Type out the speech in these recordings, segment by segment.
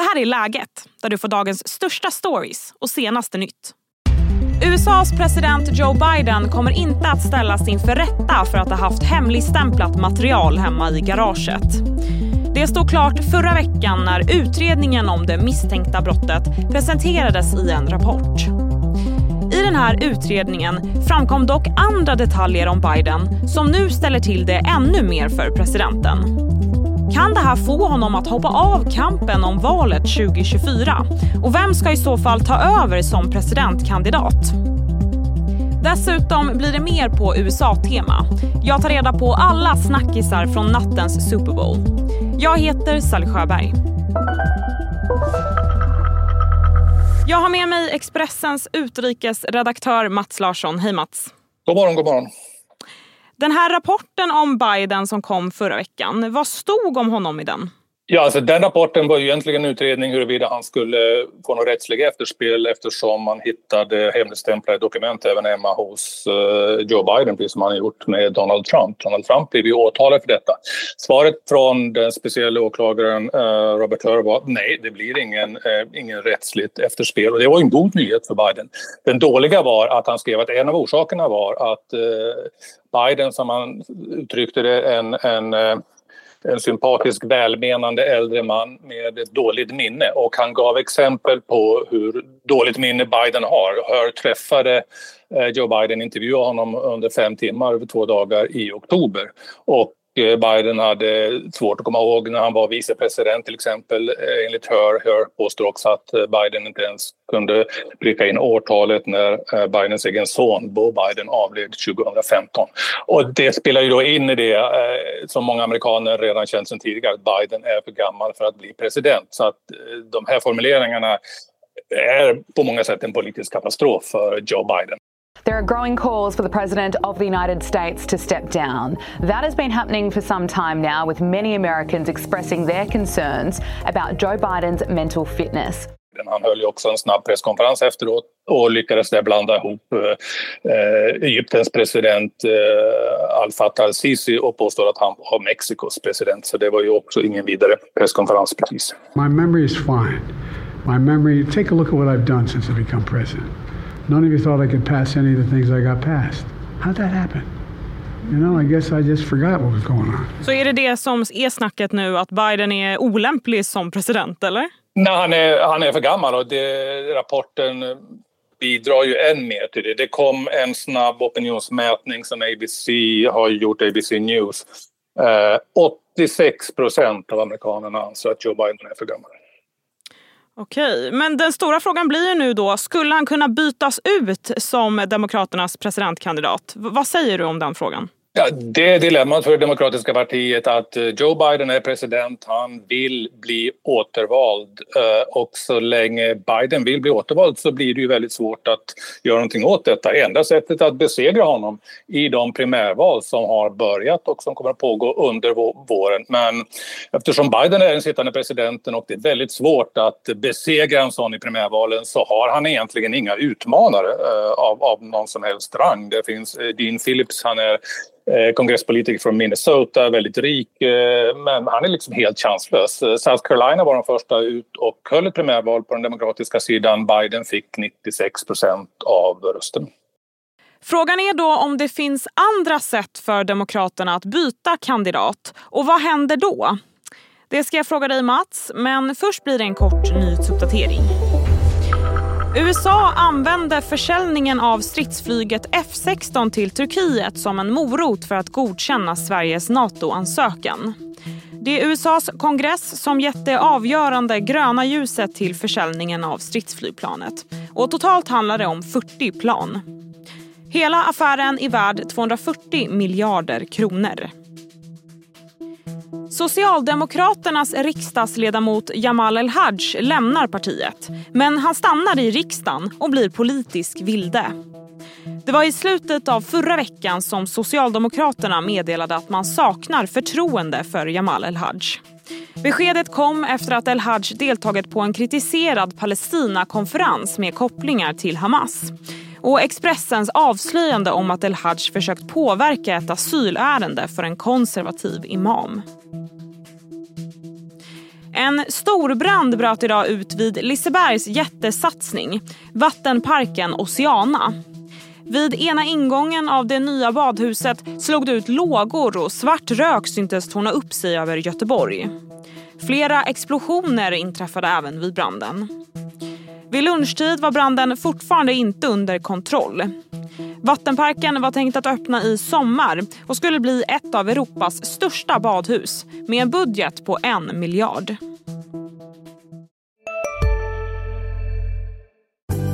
Det här är Läget, där du får dagens största stories och senaste nytt. USAs president Joe Biden kommer inte att ställas inför rätta för att ha haft hemligstämplat material hemma i garaget. Det stod klart förra veckan när utredningen om det misstänkta brottet presenterades i en rapport. I den här utredningen framkom dock andra detaljer om Biden som nu ställer till det ännu mer för presidenten. Kan det här få honom att hoppa av kampen om valet 2024? Och vem ska i så fall ta över som presidentkandidat? Dessutom blir det mer på USA-tema. Jag tar reda på alla snackisar från nattens Super Bowl. Jag heter Sally Sjöberg. Jag har med mig Expressens utrikesredaktör Mats Larsson. Hej Mats! God morgon, god morgon. Den här rapporten om Biden som kom förra veckan, vad stod om honom i den? Ja, alltså den rapporten var ju egentligen en utredning huruvida han skulle få något rättsliga efterspel eftersom man hittade hemligstämplade dokument även hemma hos eh, Joe Biden, precis som han gjort med Donald Trump. Donald Trump blev ju åtalad för detta. Svaret från den speciella åklagaren eh, Robert Hör var nej, det blir ingen, eh, ingen rättsligt efterspel och det var en god nyhet för Biden. Den dåliga var att han skrev att en av orsakerna var att Biden, som han uttryckte det, en, en en sympatisk, välmenande äldre man med ett dåligt minne. Och han gav exempel på hur dåligt minne Biden har. Hör träffade eh, Joe Biden, intervjuade honom under fem timmar över två dagar i oktober. Och Eh, Biden hade svårt att komma ihåg när han var vicepresident till exempel. Eh, enligt Hör, Hör påstår också att eh, Biden inte ens kunde pricka in årtalet när Bidens egen son Bo Biden avled 2015. Och det spelar ju då in i det som många amerikaner redan känt sedan tidigare att Biden är för gammal för att bli president. Så att de här formuleringarna är på många sätt en politisk katastrof för Joe Biden. There are growing calls for the President of the United States to step down. That has been happening for some time now, with many Americans expressing their concerns about Joe Bidens mental fitness. Han höll ju också en snabb presskonferens efteråt och lyckades där blanda ihop eh, Egyptens president eh, Al-Fattah al-Sisi och påstår att han var Mexikos president. Så det var ju också ingen vidare presskonferens precis. My memory is fine. My memory, take a look at what I've done since I become president. None of you thought I could pass any of the things I got passed. How'd that happen? You know, I guess I just forgot what was going on. Så är det det som är snacket nu, att Biden är olämplig som president, eller? Nej, han är, han är för gammal och det, rapporten bidrar ju än mer till det. Det kom en snabb opinionsmätning som ABC har gjort, ABC News. Eh, 86 procent av amerikanerna anser att Joe Biden är för gammal. Okej, men den stora frågan blir ju nu då, skulle han kunna bytas ut som Demokraternas presidentkandidat? V vad säger du om den frågan? Ja, det är dilemmat för det demokratiska partiet att eh, Joe Biden är president. Han vill bli återvald. Eh, och så länge Biden vill bli återvald så blir det ju väldigt svårt att göra någonting åt detta. Enda sättet att besegra honom i de primärval som har börjat och som kommer att pågå under våren. Men eftersom Biden är den sittande presidenten och det är väldigt svårt att besegra en sån i primärvalen så har han egentligen inga utmanare eh, av, av någon som helst rang. Det finns Dean Phillips, han är Eh, kongresspolitiker från Minnesota, väldigt rik, eh, men han är liksom helt chanslös. Eh, South Carolina var de första ut och höll ett primärval på den demokratiska sidan. Biden fick 96 procent av rösten. Frågan är då om det finns andra sätt för Demokraterna att byta kandidat. Och vad händer då? Det ska jag fråga dig Mats, men först blir det en kort nyhetsuppdatering. USA använde försäljningen av stridsflyget F16 till Turkiet som en morot för att godkänna Sveriges NATO-ansökan. Det är USAs kongress som gett det avgörande gröna ljuset till försäljningen av stridsflygplanet. Och totalt handlar det om 40 plan. Hela affären är värd 240 miljarder kronor. Socialdemokraternas riksdagsledamot Jamal El-Haj lämnar partiet men han stannar i riksdagen och blir politisk vilde. Det var i slutet av förra veckan som Socialdemokraterna meddelade att man saknar förtroende för Jamal El-Haj. Beskedet kom efter att El-Haj deltagit på en kritiserad Palestinakonferens med kopplingar till Hamas. Och Expressens avslöjande om att El-Haj försökt påverka ett asylärende för en konservativ imam. En stor brand bröt idag ut vid Lisebergs jättesatsning, vattenparken Oceana. Vid ena ingången av det nya badhuset slog det ut lågor och svart rök syntes torna upp sig över Göteborg. Flera explosioner inträffade även vid branden. Vid lunchtid var branden fortfarande inte under kontroll. Vattenparken var tänkt att öppna i sommar och skulle bli ett av Europas största badhus med en budget på en miljard.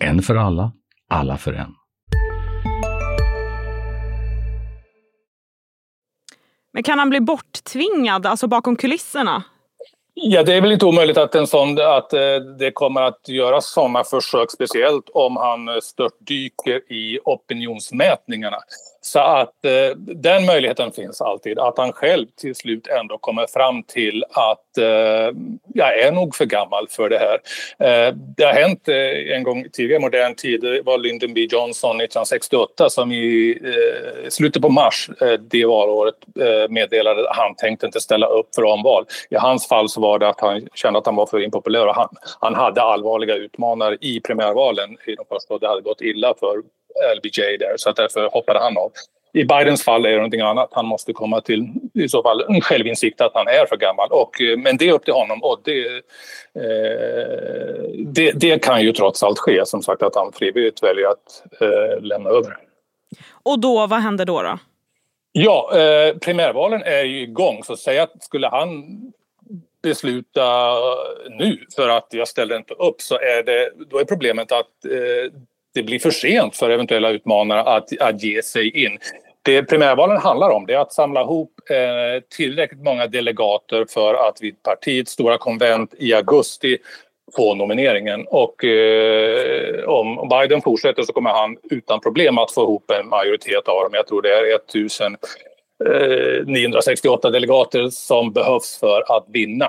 En för alla, alla för en. Men kan han bli borttvingad, alltså bakom kulisserna? Ja, det är väl inte omöjligt att, en sån, att eh, det kommer att göras sådana försök, speciellt om han störtdyker i opinionsmätningarna. Så att eh, den möjligheten finns alltid, att han själv till slut ändå kommer fram till att eh, jag är nog för gammal för det här. Eh, det har hänt eh, en gång tidigare i modern tid, det var Lyndon B Johnson 1968 som i eh, slutet på mars eh, det valåret eh, meddelade att han tänkte inte ställa upp för omval. I hans fall så var det att han kände att han var för impopulär och han, han hade allvarliga utmanare i primärvalen i de första det hade gått illa för LBJ där så att därför hoppade han av. I Bidens fall är det någonting annat. Han måste komma till i så fall en självinsikt att han är för gammal. Och, eh, men det är upp till honom och det, eh, det, det, kan ju trots allt ske. Som sagt att han frivilligt väljer att eh, lämna över. Och då, vad händer då? då? Ja, eh, primärvalen är ju igång så säg att skulle han besluta nu för att jag ställer inte upp så är det, då är problemet att eh, det blir för sent för eventuella utmanare att, att ge sig in. Det primärvalen handlar om det är att samla ihop eh, tillräckligt många delegater för att vid partiets stora konvent i augusti få nomineringen. Och eh, om Biden fortsätter så kommer han utan problem att få ihop en majoritet av dem. Jag tror det är 1968 eh, delegater som behövs för att vinna.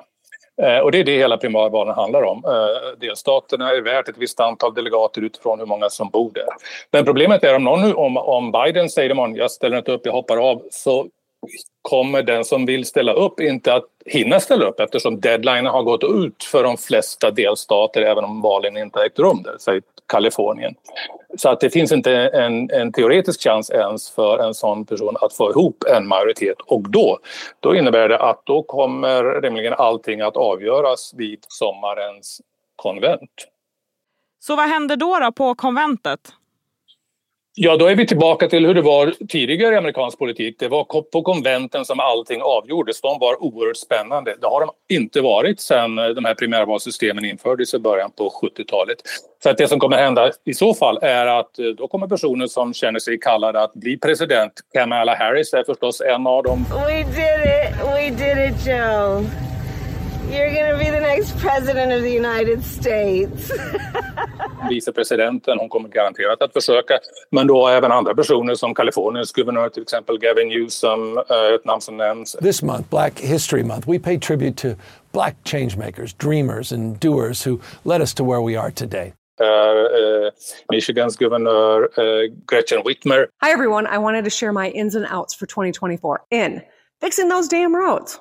Eh, och det är det hela primärvalen handlar om. Eh, Delstaterna är värt ett visst antal delegater utifrån hur många som bor där. Men problemet är om, någon, om, om Biden säger imorgon jag ställer inte upp, jag hoppar av så kommer den som vill ställa upp inte att hinna ställa upp eftersom deadlinen har gått ut för de flesta delstater även om valen inte ägt rum där, säg Kalifornien. Så att det finns inte en, en, teoretisk chans ens för en sån person att få ihop en majoritet och då, då innebär det att då kommer rimligen allting att avgöras vid sommarens konvent. Så vad händer då, då på konventet? Ja, då är vi tillbaka till hur det var tidigare i amerikansk politik. Det var på konventen som allting avgjordes. De var oerhört spännande. Det har de inte varit sedan eh, de här primärvalssystemen infördes i början på 70-talet. Så att det som kommer hända i så fall är att eh, då kommer personer som känner sig kallade att bli president. Kamala Harris är förstås en av dem. We did it! We did it, Joe! You're gonna be the next president of the United States. Vicepresidenten, hon kommer garanterat att försöka. Men då även andra personer som Kaliforniens guvernör, till exempel Gavin Newsom, eh, ett namn som nämns. This month, Black History Month, we pay tribute to black changemakers, dreamers and doers who led us to where we are today. Uh, uh, Michigans Governor uh, Gretchen Whitmer. Hi everyone, I wanted to share my ins and outs for 2024 in fixing those damn roads.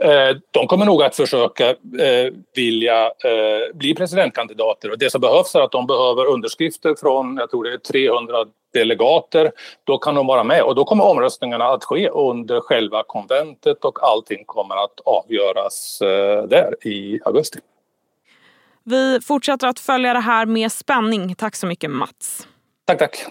Eh, de kommer nog att försöka eh, vilja eh, bli presidentkandidater och det som behövs är att de behöver underskrifter från, jag tror det är 300 delegater. Då kan de vara med och då kommer omröstningarna att ske under själva konventet och allting kommer att avgöras där i augusti. Vi fortsätter att följa det här med spänning. Tack så mycket Mats. Tack, tack.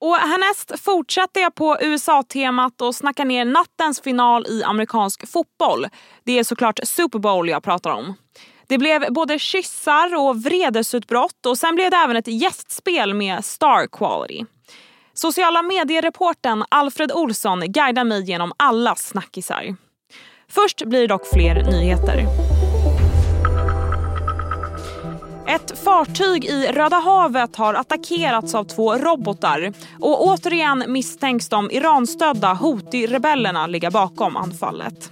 Och härnäst fortsätter jag på USA-temat och snackar ner nattens final i amerikansk fotboll. Det är såklart Super Bowl jag pratar om. Det blev både kyssar och vredesutbrott och sen blev det även ett gästspel med star quality. Sociala mediereporten Alfred Olsson guidar mig genom alla snackisar. Först blir det dock fler nyheter. Ett fartyg i Röda havet har attackerats av två robotar och återigen misstänks de Iranstödda Houthi-rebellerna ligga bakom anfallet.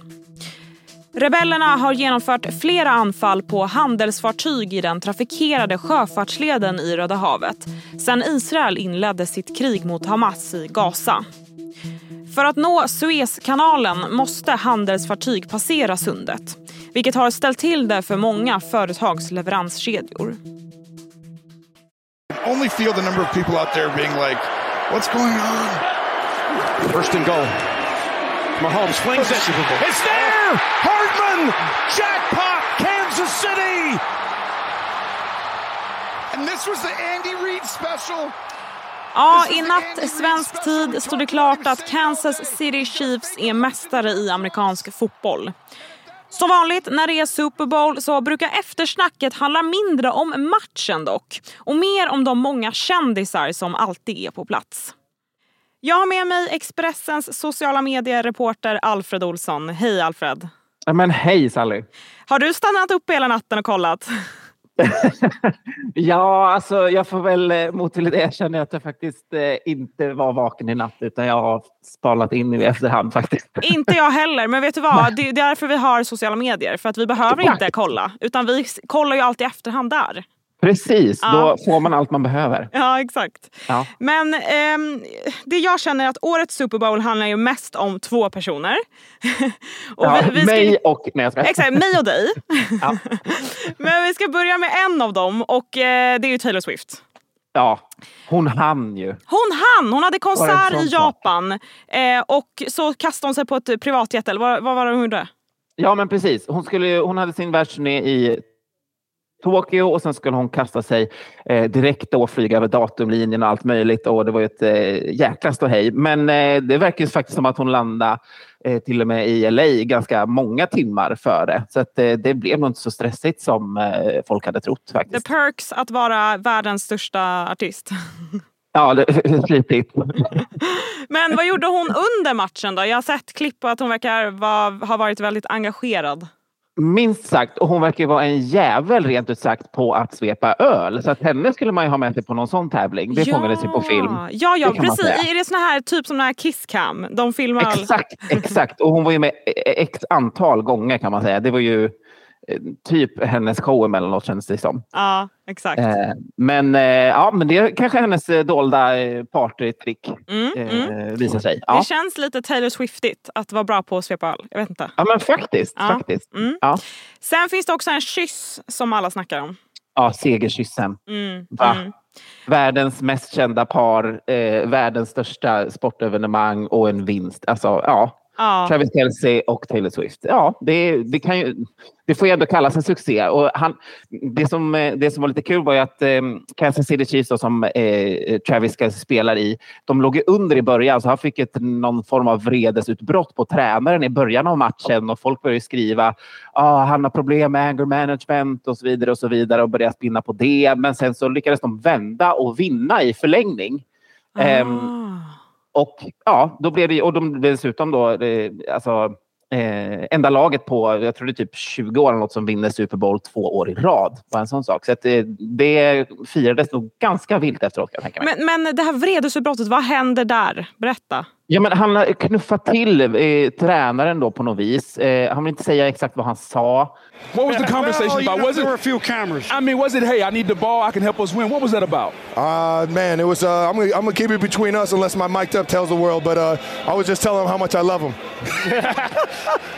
Rebellerna har genomfört flera anfall på handelsfartyg i den trafikerade sjöfartsleden i Röda havet sedan Israel inledde sitt krig mot Hamas i Gaza. För att nå Suezkanalen måste handelsfartyg passera sundet vilket har ställt till det för många företags leveranskedjor. Only feel the number of people out there being like, what's going on? First and goal. Mahomes flings it. It's there! Hardman! Jackpot! Kansas City! And this was the Andy Reid special. Ja, i natt svensk tid stod det klart att Kansas City Chiefs är mästare i amerikansk fotboll. Som vanligt när det är Super Bowl så brukar eftersnacket handla mindre om matchen dock och mer om de många kändisar som alltid är på plats. Jag har med mig Expressens sociala mediereporter Alfred Olsson. Hej Alfred! Men hej Sally! Har du stannat upp hela natten och kollat? ja, alltså jag får väl eh, mot till det erkänna att jag faktiskt eh, inte var vaken i natt utan jag har spalat in i efterhand faktiskt. Inte jag heller, men vet du vad? Det är därför vi har sociala medier. För att vi behöver inte kolla, utan vi kollar ju alltid i efterhand där. Precis, ja. då får man allt man behöver. Ja, exakt. Ja. Men eh, det jag känner är att årets Super Bowl handlar ju mest om två personer. och ja, vi, vi ska... mig och... Nej, jag ska... Exakt, mig och dig. Men vi ska börja med en av dem och eh, det är ju Taylor Swift. Ja, hon hann ju. Hon hann! Hon hade konsert i Japan eh, och så kastade hon sig på ett privatjet. Eller vad, vad var det hon gjorde? Ja, men precis. Hon, skulle, hon hade sin världsturné i Tokyo och sen skulle hon kasta sig eh, direkt och flyga över datumlinjen och allt möjligt och det var ett eh, jäkla ståhej. Men eh, det verkar faktiskt som att hon landade eh, till och med i LA ganska många timmar före. Så att, eh, det blev nog inte så stressigt som eh, folk hade trott faktiskt. The perks att vara världens största artist. Ja, flitigt. Men vad gjorde hon under matchen då? Jag har sett klipp på att hon verkar va, ha varit väldigt engagerad. Minst sagt. Och hon verkar vara en jävel rent ut sagt på att svepa öl. Så att henne skulle man ju ha med sig på någon sån tävling. Det ja. fångades ju på film. Ja, ja precis. Är det såna här, typ som den här Kisscam? De filmar Exakt, exakt. Och hon var ju med x antal gånger kan man säga. Det var ju typ hennes show emellanåt känns det som. Ja, exakt. Eh, men, eh, ja, men det är kanske hennes dolda partytrick mm, mm. visar sig. Ja. Det känns lite Taylor Swiftigt att vara bra på att svepa öl. Jag vet inte. Ja, men faktiskt. Ja. faktiskt. Mm. Ja. Sen finns det också en kyss som alla snackar om. Ja, segerkyssen. Mm, Va? Mm. Världens mest kända par, eh, världens största sportevenemang och en vinst. Alltså, ja. Ja. Travis Kelce och Taylor Swift. Ja, det, det, kan ju, det får ju ändå kallas en succé. Och han, det, som, det som var lite kul var ju att eh, Kansas City Chiefs, då, som eh, Travis Kelce spelar i, de låg under i början så han fick ett, någon form av vredesutbrott på tränaren i början av matchen och folk började skriva ah, han har problem med anger management och så vidare och så vidare och började spinna på det. Men sen så lyckades de vända och vinna i förlängning. Ah. Um, och ja, då blev det, och de dessutom då, det, alltså, eh, enda laget på, jag tror det är typ 20 år något som vinner Super Bowl två år i rad. Bara en sån sak. Så att det, det firades nog ganska vilt efteråt kan jag tänka mig. Men, men det här vredesutbrottet, vad händer där? Berätta. Ja, men han knuffat till eh, tränaren då på något vis. Eh, han vill inte säga exakt vad han sa. What was the conversation well, about? Was it? There were a few cameras. I mean, was it? Hey, I need the ball. I can help us win. What was that about? Uh, man, it was. Uh, I'm gonna, I'm gonna keep it between us unless my mic'd up tells the world. But uh, I was just telling him how much I love him.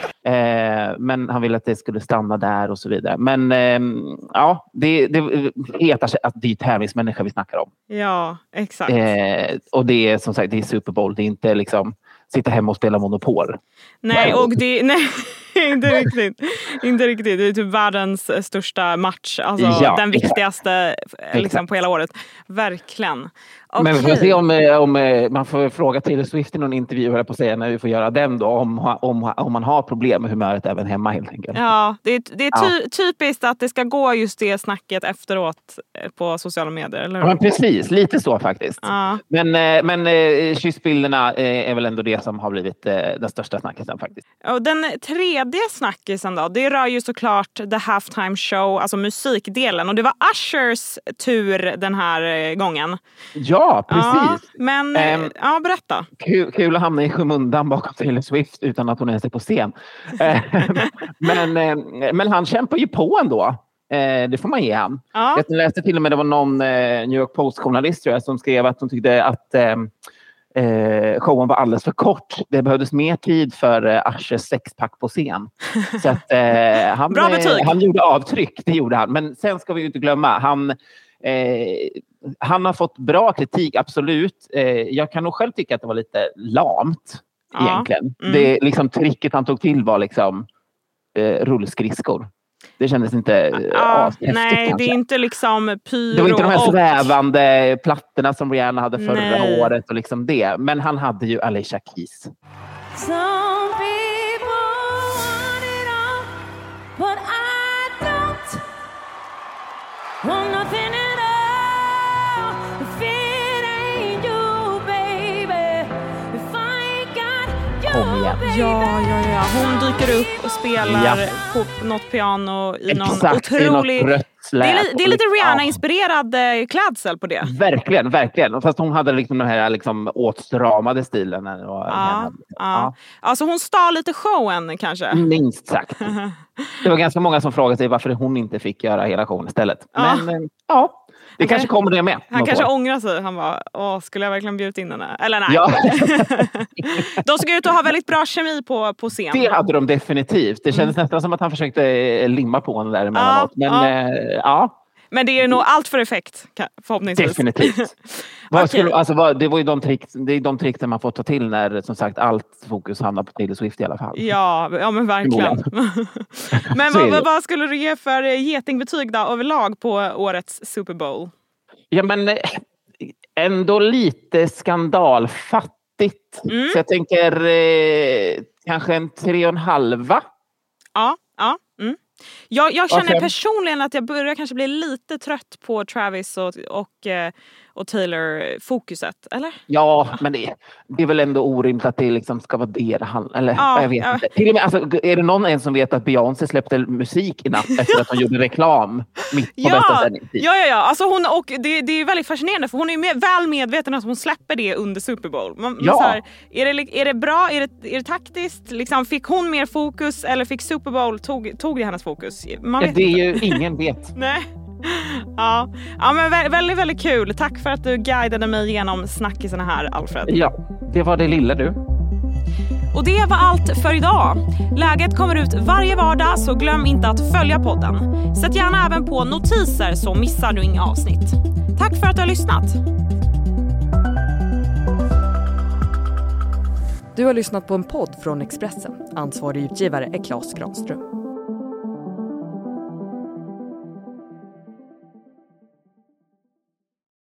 eh, men han ville att det skulle stanna där och så vidare. Men eh, ja, det, det heter sig att det är tävlingsmänniska vi snackar om. Ja, exakt. Eh, och det är som sagt, det är Super Bowl. Det är inte liksom sitta hemma och spela Monopol. Nej, och det, nej inte riktigt. Inte riktigt. Det är typ världens största match. Alltså ja, den viktigaste liksom, på hela året. Verkligen. Okay. Men vi får se om, eh, om eh, man får fråga Taylor Swift i någon intervju på säga när vi får göra den då om, om, om man har problem med humöret även hemma helt enkelt. Ja, det är, det är ty, ja. typiskt att det ska gå just det snacket efteråt eh, på sociala medier. Eller? Ja, men precis, lite så faktiskt. Ja. Men, men kyssbilderna är väl ändå det som har blivit den största snackisen faktiskt. Och den tredje snackisen då, det rör ju såklart the halftime show, alltså musikdelen. Och det var Ushers tur den här eh, gången. Ja, precis. Ja, men, um, ja, berätta. Kul, kul att hamna i skymundan bakom Taylor Swift utan att hon ens är på scen. men, men han kämpar ju på ändå. det får man ge han. Ja. Jag läste till och med, det var någon New York Post-journalist som skrev att hon tyckte att eh, showen var alldeles för kort. Det behövdes mer tid för eh, Aschers sexpack på scen. Så att, eh, han, Bra betyg. Eh, han gjorde avtryck, det gjorde han. Men sen ska vi inte glömma, han, eh, han har fått bra kritik, absolut. Eh, jag kan nog själv tycka att det var lite lamt ja. egentligen. Mm. Det liksom, tricket han tog till var liksom eh, rullskridskor. Det kändes inte ja, häftigt Nej, kanske. det är inte liksom pyro Det var inte de här svävande plattorna som Rihanna hade förra nej. året och liksom det. Men han hade ju Alicia Keys. All, nothing Ja, ja, ja. Hon dyker upp och spelar ja. på något piano i någon Exakt, otrolig... I något det är, det är lite Rihanna-inspirerad ja. klädsel på det. Verkligen, verkligen. Fast hon hade liksom den här liksom åtstramade stilen. Och, ja, ja. Alltså hon stal lite showen kanske? Minst sagt. det var ganska många som frågade sig varför hon inte fick göra hela showen istället. Men ja, ja det kanske kommer det med. Han kanske år. ångrar sig. Han bara, Åh, skulle jag verkligen bjudit in henne? Eller nej. Ja. de såg ut att ha väldigt bra kemi på, på scen. Det hade de definitivt. Det kändes mm. nästan som att han försökte eh, limma på henne där emellanåt. Men ja. Eh, ja. Men det är nog allt för effekt förhoppningsvis. Definitivt. vad skulle, alltså, vad, det var ju de trick, det är de tricksen man får ta till när som sagt allt fokus hamnar på Taylor Swift i alla fall. Ja, ja men verkligen. men vad, vad, skulle du ge för getingbetyg då, överlag på årets Super Bowl? Ja men eh, ändå lite skandalfattigt. Mm. Så jag tänker eh, kanske en tre och en halva. Ja, ja. Jag, jag känner okay. personligen att jag börjar kanske bli lite trött på Travis och, och eh, och Taylor-fokuset, eller? Ja, men det, det, är väl ändå orimligt att det liksom ska vara det det handlar Eller ja, jag vet ja. inte. Till och med, alltså, är det någon ens som vet att Beyoncé släppte musik i natt efter att hon gjorde reklam mitt på ja, bästa sändningstid? Ja, ja, ja. Alltså hon, och det, det är väldigt fascinerande för hon är med, väl medveten att hon släpper det under Super Bowl. Man, ja. Här, är, det, är det bra? Är det, är det taktiskt? Liksom, fick hon mer fokus eller fick Super Bowl, tog, tog det hennes fokus? Man vet det är inte. ju ingen vet. Nej. Ja, ja men väldigt, väldigt kul. Tack för att du guidade mig genom snackisarna här, Alfred. Ja, det var det lilla du. Och det var allt för idag. Läget kommer ut varje vardag så glöm inte att följa podden. Sätt gärna även på notiser så missar du inga avsnitt. Tack för att du har lyssnat. Du har lyssnat på en podd från Expressen. Ansvarig utgivare är Klas Granström.